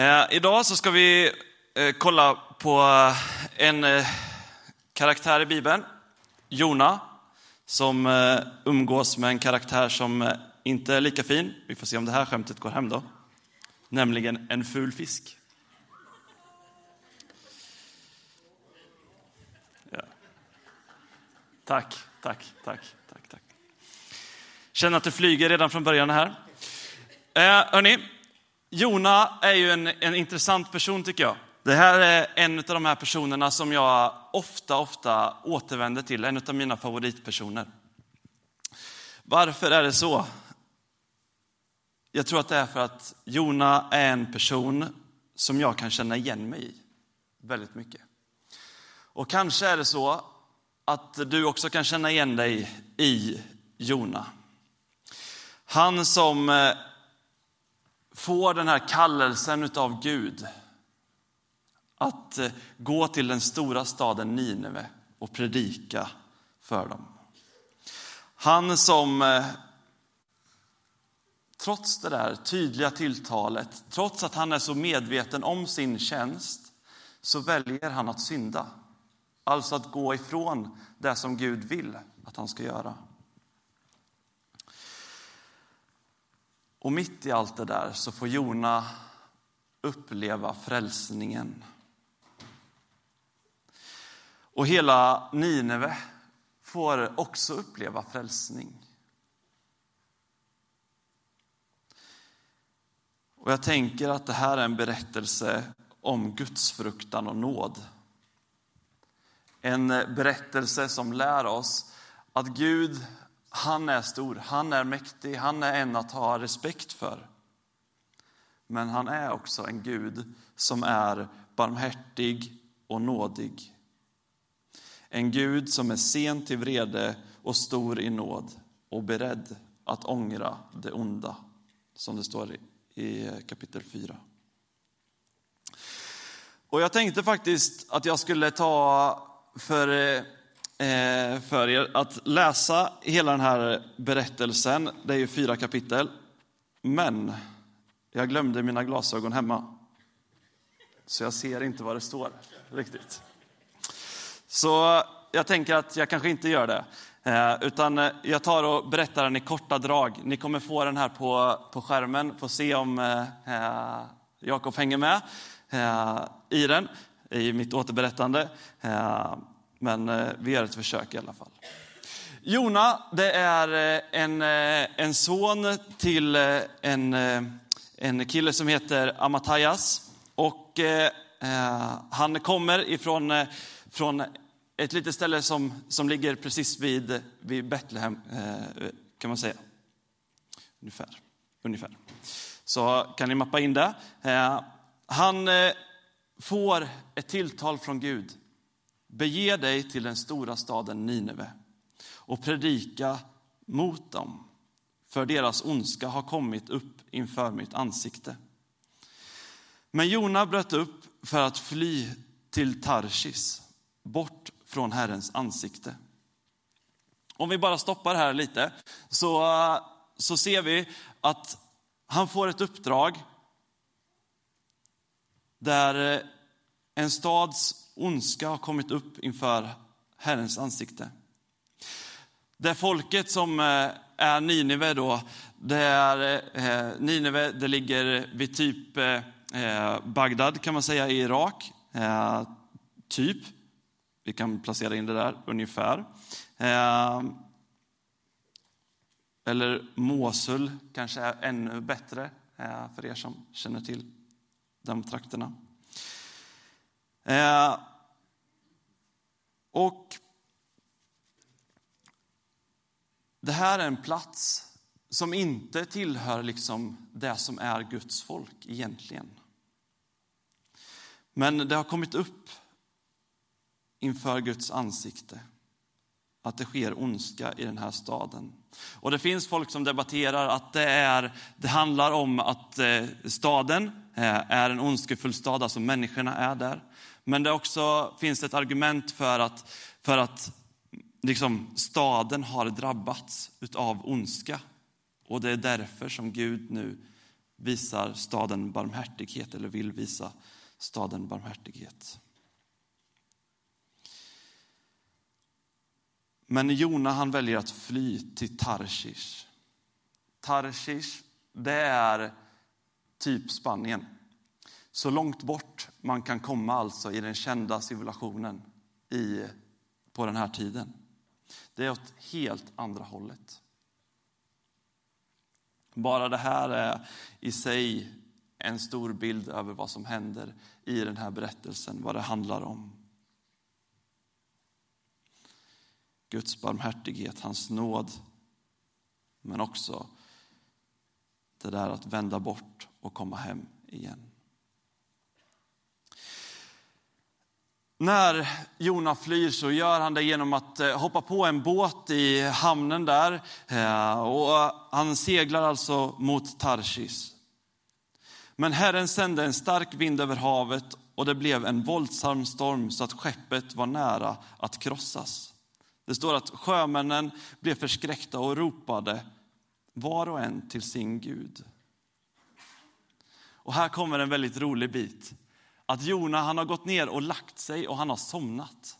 Eh, idag så ska vi eh, kolla på eh, en eh, karaktär i Bibeln, Jona, som eh, umgås med en karaktär som eh, inte är lika fin. Vi får se om det här skämtet går hem då. Nämligen en ful fisk. Ja. Tack, tack, tack, tack, tack. Känner att det flyger redan från början här. Eh, hörni, Jona är ju en, en intressant person tycker jag. Det här är en av de här personerna som jag ofta, ofta återvänder till, en av mina favoritpersoner. Varför är det så? Jag tror att det är för att Jona är en person som jag kan känna igen mig i väldigt mycket. Och kanske är det så att du också kan känna igen dig i Jona. Han som eh, får den här kallelsen av Gud att eh, gå till den stora staden Nineve och predika för dem. Han som eh, trots det där tydliga tilltalet, trots att han är så medveten om sin tjänst, så väljer han att synda. Alltså att gå ifrån det som Gud vill att han ska göra. Och mitt i allt det där så får Jona uppleva frälsningen. Och hela Nineve får också uppleva frälsning. Och jag tänker att det här är en berättelse om Guds fruktan och nåd. En berättelse som lär oss att Gud han är stor, han är mäktig, han är en att ha respekt för. Men han är också en Gud som är barmhärtig och nådig. En Gud som är sen till vrede och stor i nåd och beredd att ångra det onda, som det står i kapitel 4. Och jag tänkte faktiskt att jag skulle ta för eh, Eh, för er att läsa hela den här berättelsen. Det är ju fyra kapitel. Men jag glömde mina glasögon hemma. Så jag ser inte vad det står riktigt. Så jag tänker att jag kanske inte gör det. Eh, utan eh, jag tar och berättar den i korta drag. Ni kommer få den här på, på skärmen, få se om eh, Jakob hänger med i den, i mitt återberättande. Men eh, vi gör ett försök i alla fall. Jona, det är eh, en, eh, en son till en, en kille som heter Amatajas. Och eh, han kommer ifrån från ett litet ställe som, som ligger precis vid, vid Betlehem, eh, kan man säga. Ungefär. Ungefär. Så kan ni mappa in det. Eh, han får ett tilltal från Gud Bege dig till den stora staden Nineve och predika mot dem, för deras ondska har kommit upp inför mitt ansikte. Men Jona bröt upp för att fly till Tarsis, bort från Herrens ansikte. Om vi bara stoppar här lite så, så ser vi att han får ett uppdrag där eh, en stads ondska har kommit upp inför Herrens ansikte. Det folket som eh, är Nineve då, det är eh, Nineve, det ligger vid typ eh, Bagdad kan man säga i Irak. Typ. Vi kan placera in det där ungefär. Eller Mosul kanske är ännu bättre för er som känner till de trakterna. Och det här är en plats som inte tillhör liksom det som är Guds folk egentligen. Men det har kommit upp inför Guds ansikte att det sker ondska i den här staden. Och det finns folk som debatterar att det, är, det handlar om att eh, staden Eh, är en ondskefull stad, alltså människorna är där. Men det också finns ett argument för att, för att liksom, staden har drabbats av ondska. Och det är därför som Gud nu visar staden barmhärtighet eller vill visa staden barmhärtighet. Men Jona han väljer att fly till Tarshish. Tarshish, det är typ Spanien. Så långt bort man kan komma alltså i den kända civilisationen i, på den här tiden. Det är åt helt andra hållet. Bara det här är i sig en stor bild över vad som händer i den här berättelsen, vad det handlar om. Guds barmhärtighet, hans nåd, men också det där att vända bort och komma hem igen. När Jona flyr så gör han det genom att eh, hoppa på en båt i hamnen där. Eh, och han seglar alltså mot Tarsis. Men Herren sände en stark vind över havet och det blev en våldsam storm så att skeppet var nära att krossas. Det står att sjömännen blev förskräckta och ropade var och en till sin Gud. Och här kommer en väldigt rolig bit att Jona han har gått ner och lagt sig och han har somnat.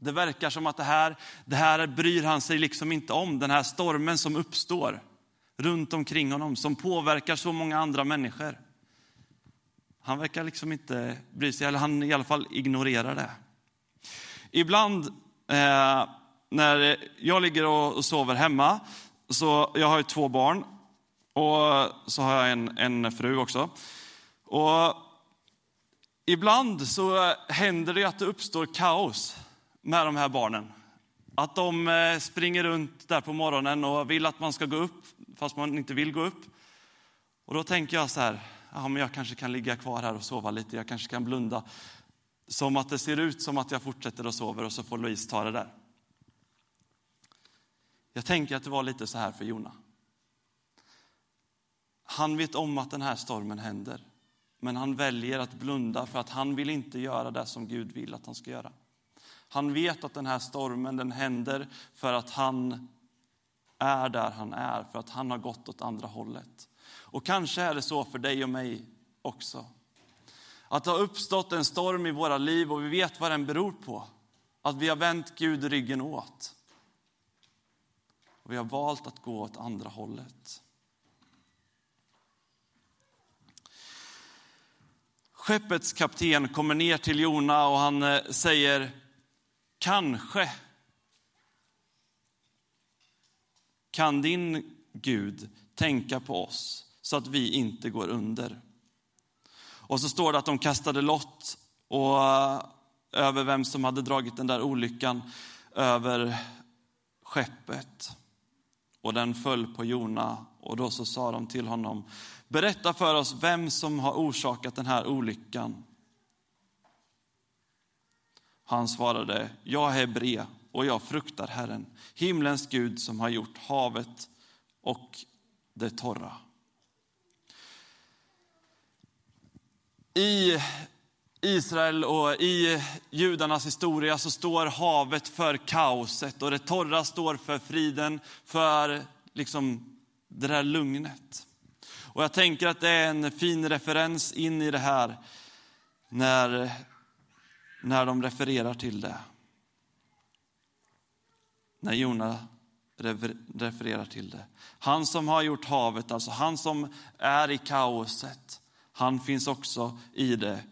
Det verkar som att det här, det här bryr han sig liksom inte om, den här stormen som uppstår runt omkring honom, som påverkar så många andra människor. Han verkar liksom inte bry sig, eller han i alla fall ignorerar det. Ibland eh, när jag ligger och sover hemma, så jag har ju två barn och så har jag en, en fru också. Och Ibland så händer det att det uppstår kaos med de här barnen. Att de eh, springer runt där på morgonen och vill att man ska gå upp, fast man inte vill gå upp. Och då tänker jag så här, ja, men jag kanske kan ligga kvar här och sova lite, jag kanske kan blunda. Som att det ser ut som att jag fortsätter och sova och så får Louise ta det där. Jag tänker att det var lite så här för Jona. Han vet om att den här stormen händer. Men han väljer att blunda för att han vill inte göra det som Gud vill att han ska göra. Han vet att den här stormen den händer för att han är där han är, för att han har gått åt andra hållet. Och kanske är det så för dig och mig också. Att det har uppstått en storm i våra liv och vi vet vad den beror på. Att vi har vänt Gud ryggen åt. Och vi har valt att gå åt andra hållet. Skeppets kapten kommer ner till Jona och han eh, säger kanske kan din Gud tänka på oss så att vi inte går under. Och så står det att de kastade lott och, eh, över vem som hade dragit den där olyckan över skeppet. Och den föll på Jona och då så sa de till honom, berätta för oss vem som har orsakat den här olyckan. Han svarade, jag är hebre och jag fruktar Herren, himlens Gud som har gjort havet och det torra. I Israel och i judarnas historia så står havet för kaoset och det torra står för friden, för liksom det där lugnet. Och jag tänker att det är en fin referens in i det här när, när de refererar till det. När Jona refererar till det. Han som har gjort havet, alltså han som är i kaoset, han finns också i det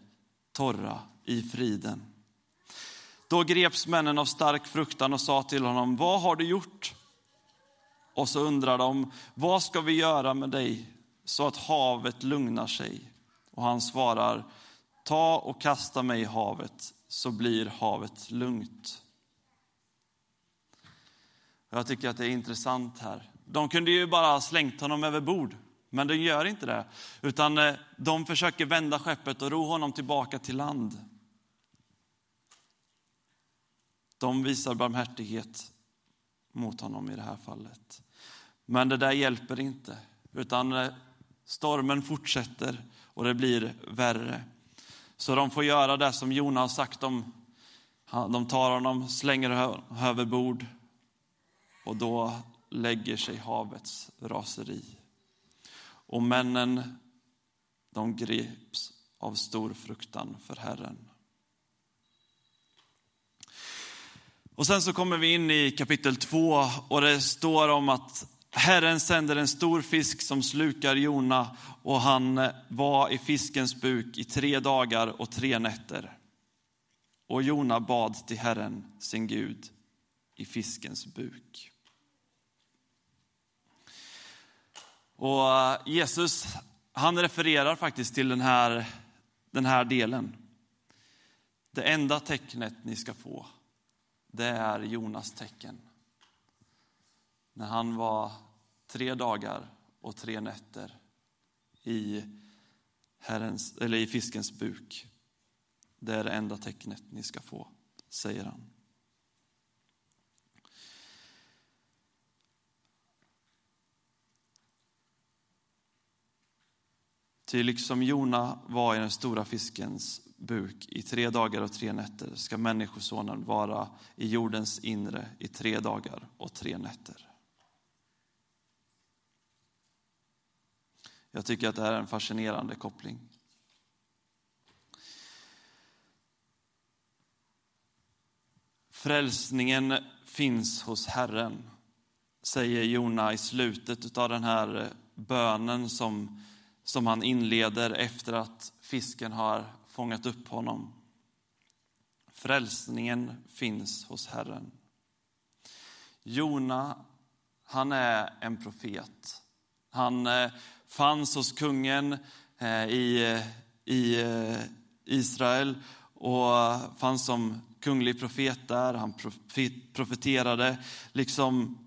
torra, i friden. Då greps männen av stark fruktan och sa till honom, vad har du gjort? Och så undrar de, vad ska vi göra med dig så att havet lugnar sig? Och han svarar, ta och kasta mig i havet så blir havet lugnt. Jag tycker att det är intressant här. De kunde ju bara ha slängt honom över bord, men de gör inte det. Utan eh, de försöker vända skeppet och ro honom tillbaka till land. De visar barmhärtighet mot honom i det här fallet. Men det där hjälper inte, utan eh, stormen fortsätter och det blir värre. Så de får göra det som Jona har sagt. De, de tar honom, slänger över bord och då lägger sig havets raseri. Och männen De greps av stor fruktan för Herren. Och sen så kommer vi in i kapitel 2 och det står om att Herren sänder en stor fisk som slukar Jona och han var i fiskens buk i tre dagar och tre nätter. Och Jona bad till Herren, sin Gud, i fiskens buk. Och eh, Jesus, han refererar faktiskt till den här, den här delen. Det enda tecknet ni ska få, det är Jonas tecken. När han var tre dagar och tre nätter i, herrens, eller i fiskens buk. Det är det enda tecknet ni ska få, säger han. Ty liksom Jona var i den stora fiskens buk i tre dagar och tre nätter ska Människosonen vara i jordens inre i tre dagar och tre nätter. Jag tycker att det här är en fascinerande koppling. Frälsningen finns hos Herren, säger Jona i slutet av den här bönen som, som han inleder efter att fisken har fångat upp honom. Frälsningen finns hos Herren. Jona, han är en profet. Han eh, fanns hos kungen eh, i, i eh, Israel och fanns som kunglig profet där. Han profeterade liksom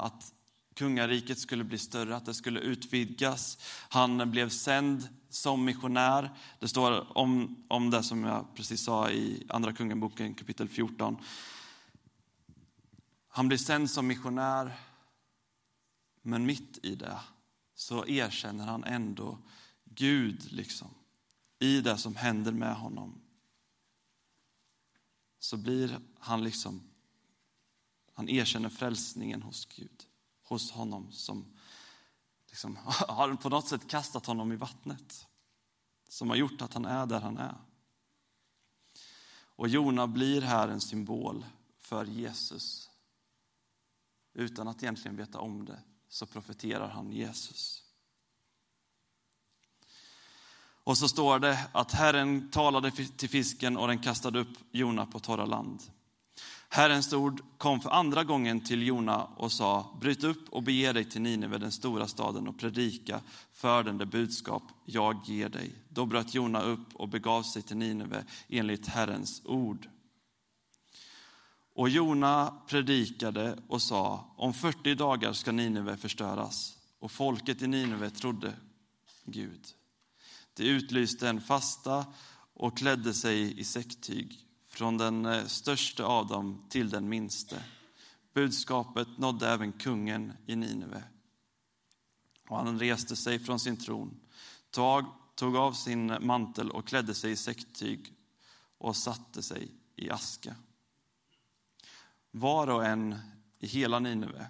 att kungariket skulle bli större, att det skulle utvidgas. Han blev sänd som missionär. Det står om, om det som jag precis sa i Andra Kungaboken kapitel 14. Han blir sänd som missionär, men mitt i det så erkänner han ändå Gud liksom, i det som händer med honom. Så blir han liksom, han erkänner frälsningen hos Gud, hos honom som liksom, har på något sätt kastat honom i vattnet. Som har gjort att han är där han är. Och Jona blir här en symbol för Jesus. Utan att egentligen veta om det så profeterar han Jesus. Och så står det att Herren talade till fisken och den kastade upp Jona på torra land. Herrens ord kom för andra gången till Jona och sa, bryt upp och bege dig till Nineve, den stora staden, och predika för den det budskap jag ger dig. Då bröt Jona upp och begav sig till Nineve enligt Herrens ord. Och Jona predikade och sa, om 40 dagar ska Nineve förstöras. Och folket i Nineve trodde Gud. De utlyste en fasta och klädde sig i säcktyg, från den eh, största av dem till den minste. Budskapet nådde även kungen i Nineve. Och han reste sig från sin tron, tog, tog av sin mantel och klädde sig i säcktyg och satte sig i aska. Var och en i hela Nineve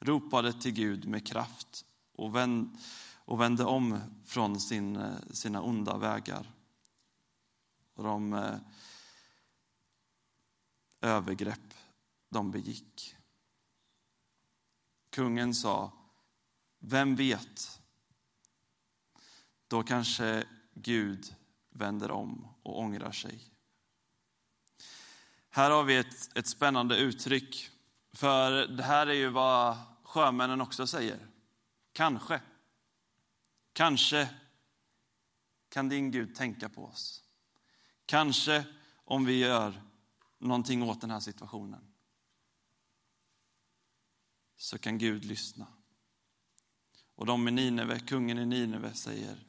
ropade till Gud med kraft och, vänd, och vände om från sin, eh, sina onda vägar och de eh, övergrepp de begick. Kungen sa, vem vet, då kanske Gud vänder om och ångrar sig. Här har vi ett, ett spännande uttryck. För det här är ju vad sjömännen också säger. Kanske. Kanske kan din Gud tänka på oss. Kanske om vi gör någonting åt den här situationen så kan Gud lyssna. Och de i Nineve, kungen i Nineve säger,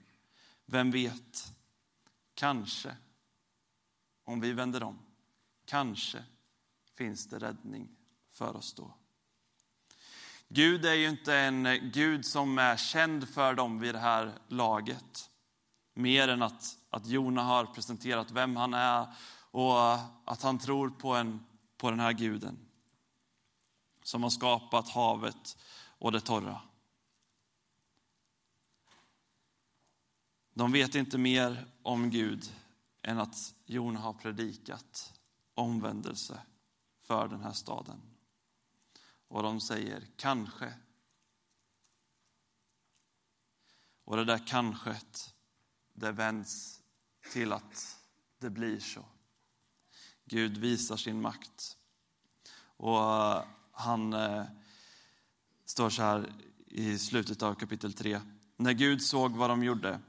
vem vet, kanske om vi vänder om Kanske finns det räddning för oss då. Gud är ju inte en Gud som är känd för dem vid det här laget. Mer än att, att Jona har presenterat vem han är och eh, att han tror på, en, på den här guden. Som har skapat havet och det torra. De vet inte mer om Gud än att Jona har predikat omvändelse för den här staden. Och de säger kanske. Och det där kanske, det vänds till att det blir så. Gud visar sin makt. Och eh, han eh, står så här i slutet av kapitel 3. När Gud såg vad de gjorde,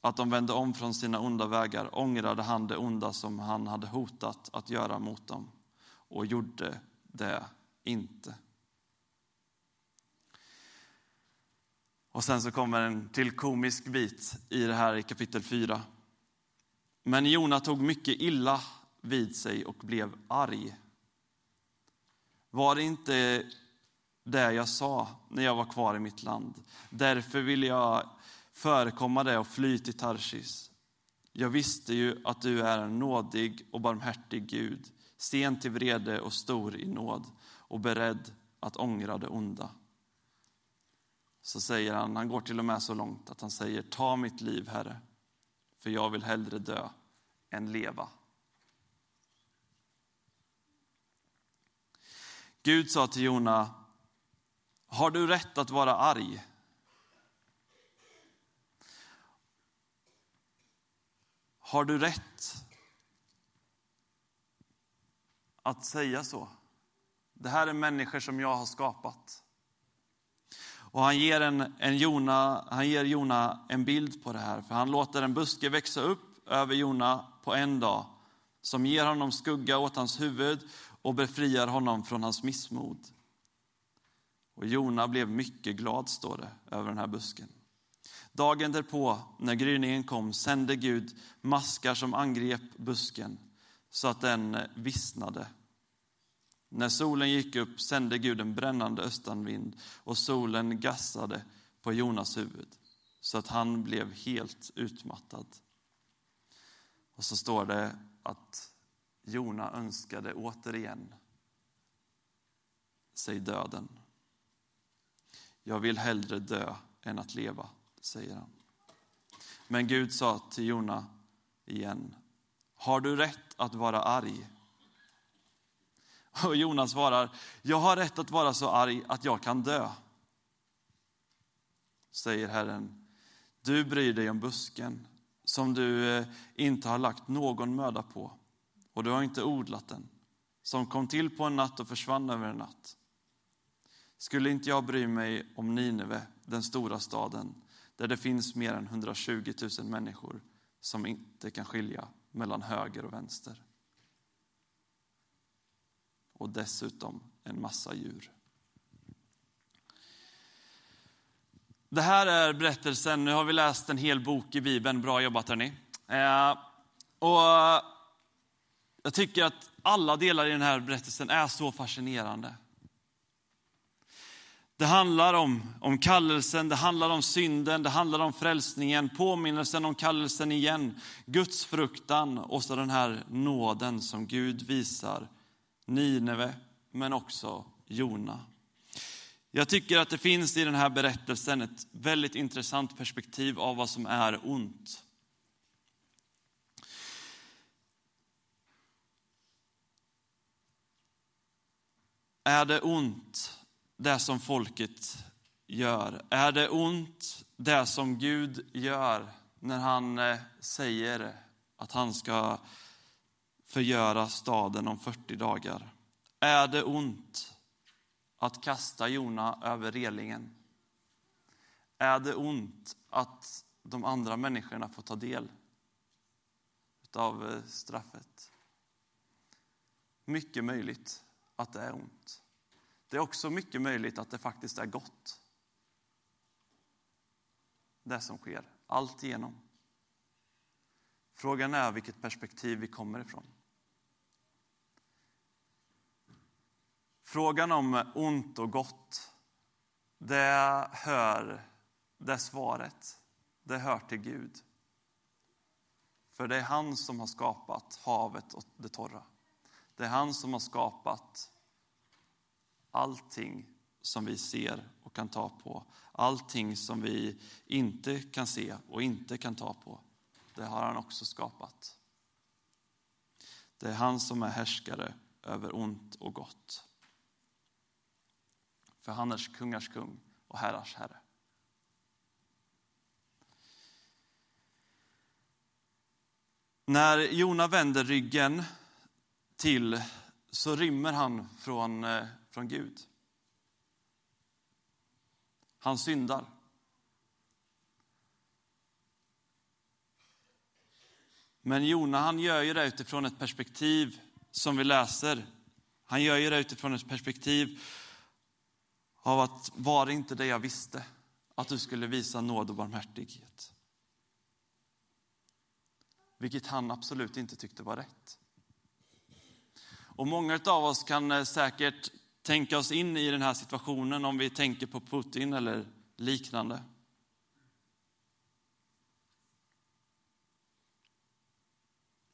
att de vände om från sina onda vägar, ångrade han det onda som han hade hotat att göra mot dem och gjorde det inte. Och sen så kommer en till komisk bit i det här i kapitel 4. Men Jona tog mycket illa vid sig och blev arg. Var det inte det jag sa när jag var kvar i mitt land? Därför ville jag förekomma det och fly till Tarsis. Jag visste ju att du är en nådig och barmhärtig Gud, sen till vrede och stor i nåd och beredd att ångra det onda. Så säger han, han går till och med så långt att han säger, ta mitt liv, Herre, för jag vill hellre dö än leva. Gud sa till Jona, har du rätt att vara arg? Har du rätt att säga så? Det här är människor som jag har skapat. Och han ger, en, en Jona, han ger Jona en bild på det här, för han låter en buske växa upp över Jona på en dag, som ger honom skugga åt hans huvud och befriar honom från hans missmod. Och Jona blev mycket glad, står det, över den här busken. Dagen därpå, när gryningen kom, sände Gud maskar som angrep busken så att den vissnade. När solen gick upp sände Gud en brännande östanvind och solen gassade på Jonas huvud så att han blev helt utmattad. Och så står det att Jona önskade återigen sig döden. Jag vill hellre dö än att leva, säger han. Men Gud sa till Jona igen, har du rätt att vara arg? Och Jona svarar, jag har rätt att vara så arg att jag kan dö. Säger Herren, du bryr dig om busken som du eh, inte har lagt någon möda på och du har inte odlat den, som kom till på en natt och försvann över en natt. Skulle inte jag bry mig om Nineve, den stora staden, där det finns mer än 120 000 människor som inte kan skilja mellan höger och vänster? Och dessutom en massa djur. Det här är berättelsen, nu har vi läst en hel bok i Bibeln, bra jobbat hörni. Eh, och jag tycker att alla delar i den här berättelsen är så fascinerande. Det handlar om, om kallelsen, det handlar om synden, det handlar om frälsningen, påminnelsen om kallelsen igen, Guds fruktan och så den här nåden som Gud visar Nineve, men också Jona. Jag tycker att det finns i den här berättelsen ett väldigt intressant perspektiv av vad som är ont. Är det ont det som folket gör? Är det ont det som Gud gör när han eh, säger att han ska förgöra staden om 40 dagar? Är det ont att kasta Jona över relingen? Är det ont att de andra människorna får ta del av eh, straffet? Mycket möjligt att det är ont. Det är också mycket möjligt att det faktiskt är gott. Det som sker, allt igenom. Frågan är vilket perspektiv vi kommer ifrån. Frågan om ont och gott, det hör, det svaret, det hör till Gud. För det är han som har skapat havet och det torra. Det är han som har skapat allting som vi ser och kan ta på. Allting som vi inte kan se och inte kan ta på, det har han också skapat. Det är han som är härskare över ont och gott. För han är kungars kung och herrars herre. När Jona vänder ryggen till så rymmer han från, eh, från Gud. Han syndar. Men Jona han gör ju det utifrån ett perspektiv som vi läser. Han gör ju det utifrån ett perspektiv av att var det inte det jag visste, att du skulle visa nåd och barmhärtighet. Vilket han absolut inte tyckte var rätt. Och många av oss kan eh, säkert tänka oss in i den här situationen om vi tänker på Putin eller liknande.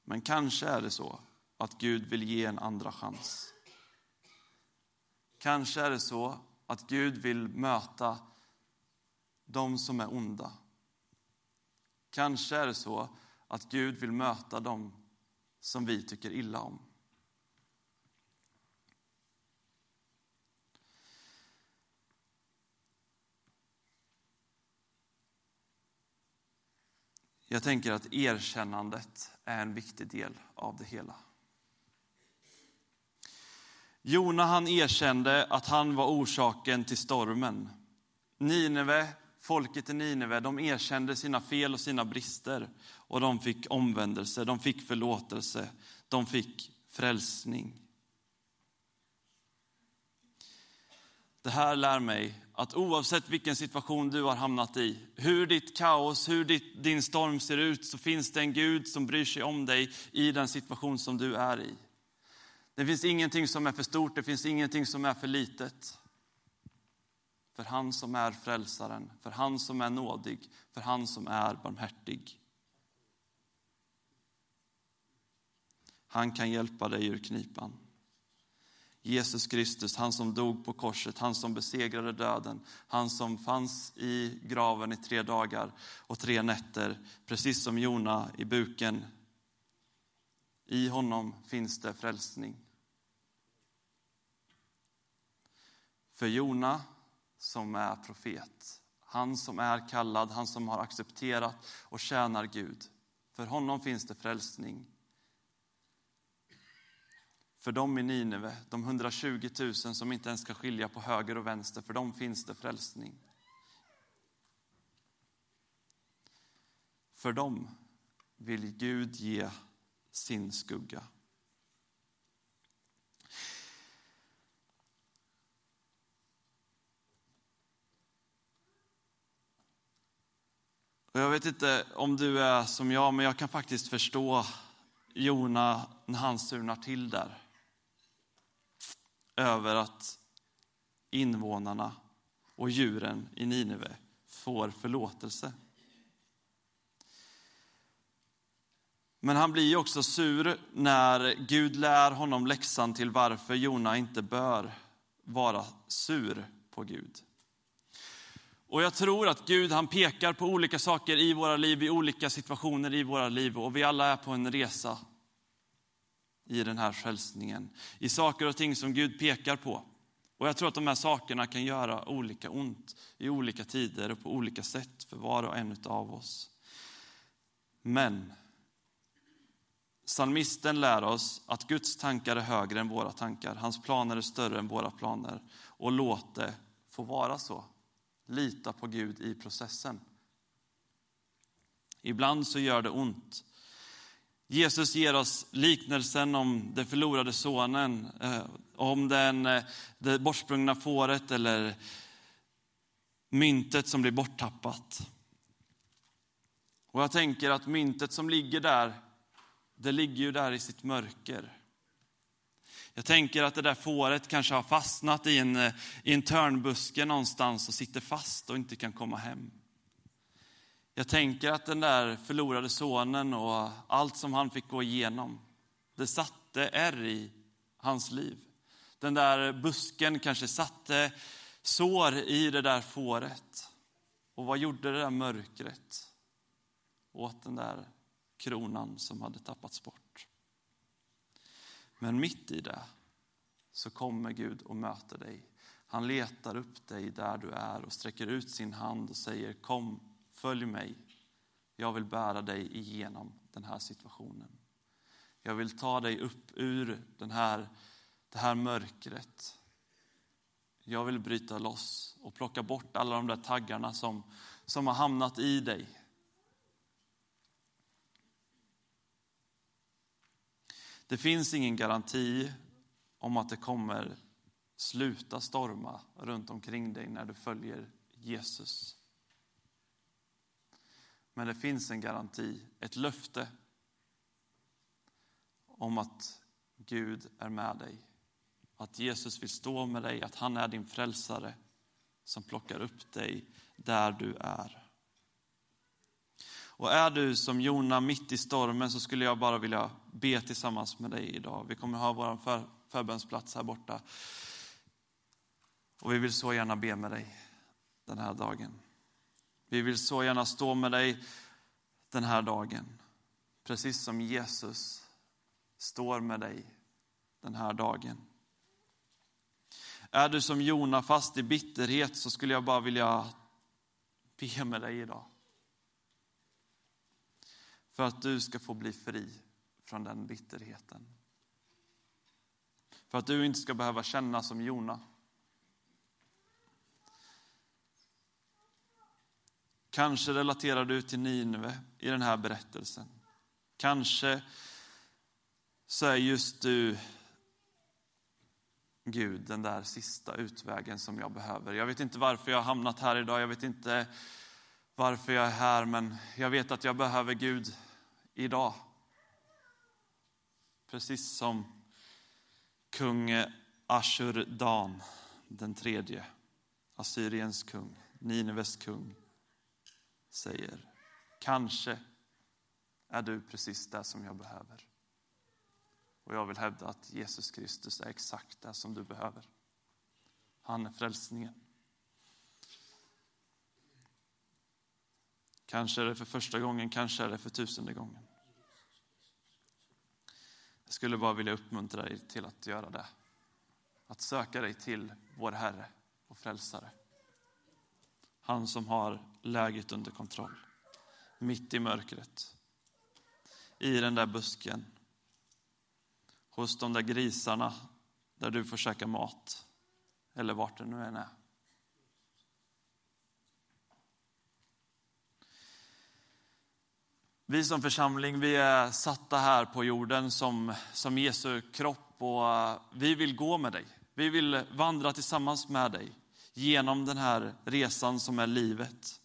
Men kanske är det så att Gud vill ge en andra chans. Kanske är det så att Gud vill möta de som är onda. Kanske är det så att Gud vill möta dem som vi tycker illa om. Jag tänker att erkännandet är en viktig del av det hela. Jona han erkände att han var orsaken till stormen. Nineve, folket i Nineve, de erkände sina fel och sina brister och de fick omvändelse, de fick förlåtelse, de fick frälsning. Det här lär mig att oavsett vilken situation du har hamnat i, hur ditt kaos, hur ditt, din storm ser ut, så finns det en Gud som bryr sig om dig i den situation som du är i. Det finns ingenting som är för stort, det finns ingenting som är för litet. För han som är frälsaren, för han som är nådig, för han som är barmhärtig. Han kan hjälpa dig ur knipan. Jesus Kristus, han som dog på korset, han som besegrade döden, han som fanns i graven i tre dagar och tre nätter, precis som Jona i buken. I honom finns det frälsning. För Jona, som är profet, han som är kallad, han som har accepterat och tjänar Gud, för honom finns det frälsning. För dem i Nineve, de 120 000 som inte ens ska skilja på höger och vänster, för dem finns det frälsning. För dem vill Gud ge sin skugga. Och jag vet inte om du är som jag, men jag kan faktiskt förstå Jona när han surnar till där över att invånarna och djuren i Nineve får förlåtelse. Men han blir också sur när Gud lär honom läxan till varför Jona inte bör vara sur på Gud. Och jag tror att Gud han pekar på olika saker i våra liv, i olika situationer i våra liv och vi alla är på en resa i den här frälsningen. I saker och ting som Gud pekar på. Och jag tror att de här sakerna kan göra olika ont i olika tider och på olika sätt för var och en av oss. Men psalmisten lär oss att Guds tankar är högre än våra tankar. Hans planer är större än våra planer. Och låt det få vara så. Lita på Gud i processen. Ibland så gör det ont. Jesus ger oss liknelsen om den förlorade sonen, eh, om den, eh, det bortsprungna fåret eller myntet som blir borttappat. Och jag tänker att myntet som ligger där, det ligger ju där i sitt mörker. Jag tänker att det där fåret kanske har fastnat i en, eh, i en törnbuske någonstans och sitter fast och inte kan komma hem. Jag tänker att den där förlorade sonen och allt som han fick gå igenom, det satte ärr i hans liv. Den där busken kanske satte sår i det där fåret. Och vad gjorde det där mörkret åt den där kronan som hade tappats bort? Men mitt i det så kommer Gud och möter dig. Han letar upp dig där du är och sträcker ut sin hand och säger kom, följ mig. Jag vill bära dig igenom den här situationen. Jag vill ta dig upp ur den här, det här mörkret. Jag vill bryta loss och plocka bort alla de där taggarna som, som har hamnat i dig. Det finns ingen garanti om att det kommer sluta storma runt omkring dig när du följer Jesus. Men det finns en garanti, ett löfte om att Gud är med dig. Att Jesus vill stå med dig, att han är din frälsare som plockar upp dig där du är. Och är du som Jona mitt i stormen så skulle jag bara vilja be tillsammans med dig idag. Vi kommer ha vår för, förbönsplats här borta. Och vi vill så gärna be med dig den här dagen. Vi vill så gärna stå med dig den här dagen. Precis som Jesus står med dig den här dagen. Är du som Jona fast i bitterhet så skulle jag bara vilja be med dig idag. För att du ska få bli fri från den bitterheten. För att du inte ska behöva känna som Jona. Kanske relaterar du till Nineve i den här berättelsen. Kanske så är just du, Gud, den där sista utvägen som jag behöver. Jag vet inte varför jag har hamnat här idag, jag vet inte varför jag är här, men jag vet att jag behöver Gud idag. Precis som kung Ashurdan den tredje, Assyriens kung, Nineves kung, säger kanske är du precis det som jag behöver. Och jag vill hävda att Jesus Kristus är exakt det som du behöver. Han är frälsningen. Kanske är det för första gången, kanske är det för tusende gången. Jag skulle bara vilja uppmuntra dig till att göra det. Att söka dig till vår Herre och Frälsare. Han som har läget under kontroll. Mitt i mörkret. I den där busken. Hos de där grisarna där du får käka mat. Eller vart det nu än är. Vi som församling vi är satta här på jorden som, som Jesu kropp och eh, vi vill gå med dig. Vi vill vandra tillsammans med dig genom den här resan som är livet.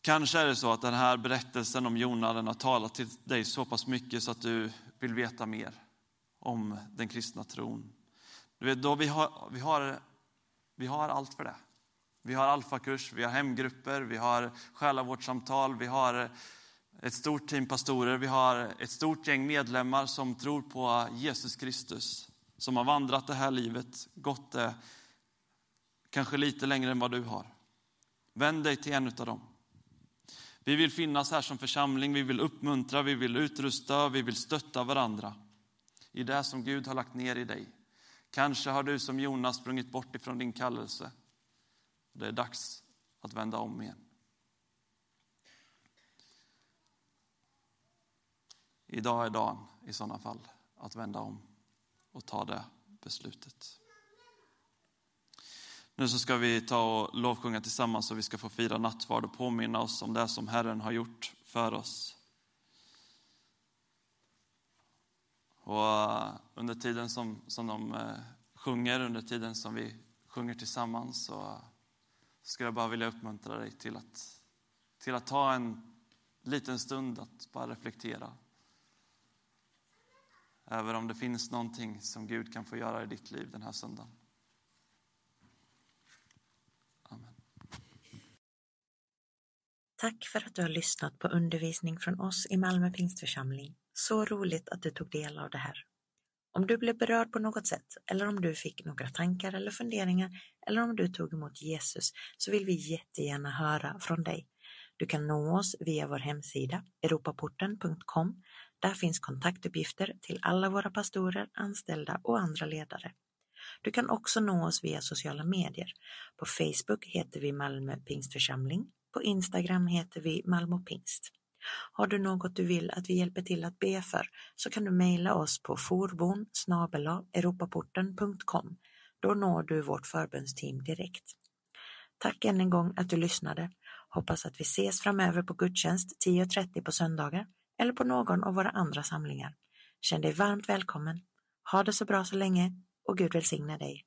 Kanske är det så att den här berättelsen om Jona den har talat till dig så pass mycket så att du vill veta mer om den kristna tron. Du vet, då vi, har, vi, har, vi har allt för det. Vi har alfakurs, vi har hemgrupper, vi har själavårdssamtal, vi har ett stort team pastorer, vi har ett stort gäng medlemmar som tror på Jesus Kristus, som har vandrat det här livet, gått det kanske lite längre än vad du har. Vänd dig till en av dem. Vi vill finnas här som församling, vi vill uppmuntra, vi vill utrusta, vi vill stötta varandra i det som Gud har lagt ner i dig. Kanske har du som Jonas sprungit bort ifrån din kallelse. Det är dags att vända om igen. Idag är dagen i sådana fall att vända om och ta det beslutet. Nu så ska vi ta och lovsjunga tillsammans och vi ska få fira nattvard och påminna oss om det som Herren har gjort för oss. Och eh, under tiden som, som de eh, sjunger, under tiden som vi sjunger tillsammans så skulle jag bara vilja uppmuntra dig till att, till att ta en liten stund att bara reflektera över om det finns någonting som Gud kan få göra i ditt liv den här söndagen. Amen. Tack för att du har lyssnat på undervisning från oss i Malmö Pingstförsamling. Så roligt att du tog del av det här. Om du blev berörd på något sätt eller om du fick några tankar eller funderingar eller om du tog emot Jesus så vill vi jättegärna höra från dig. Du kan nå oss via vår hemsida europaporten.com. Där finns kontaktuppgifter till alla våra pastorer, anställda och andra ledare. Du kan också nå oss via sociala medier. På Facebook heter vi Malmö Pingstförsamling. På Instagram heter vi Malmö Pingst. Har du något du vill att vi hjälper till att be för så kan du mejla oss på forbon europaporten.com. Då når du vårt förbundsteam direkt. Tack än en gång att du lyssnade. Hoppas att vi ses framöver på gudstjänst 10.30 på söndagar eller på någon av våra andra samlingar. Känn dig varmt välkommen. Ha det så bra så länge och Gud välsigne dig.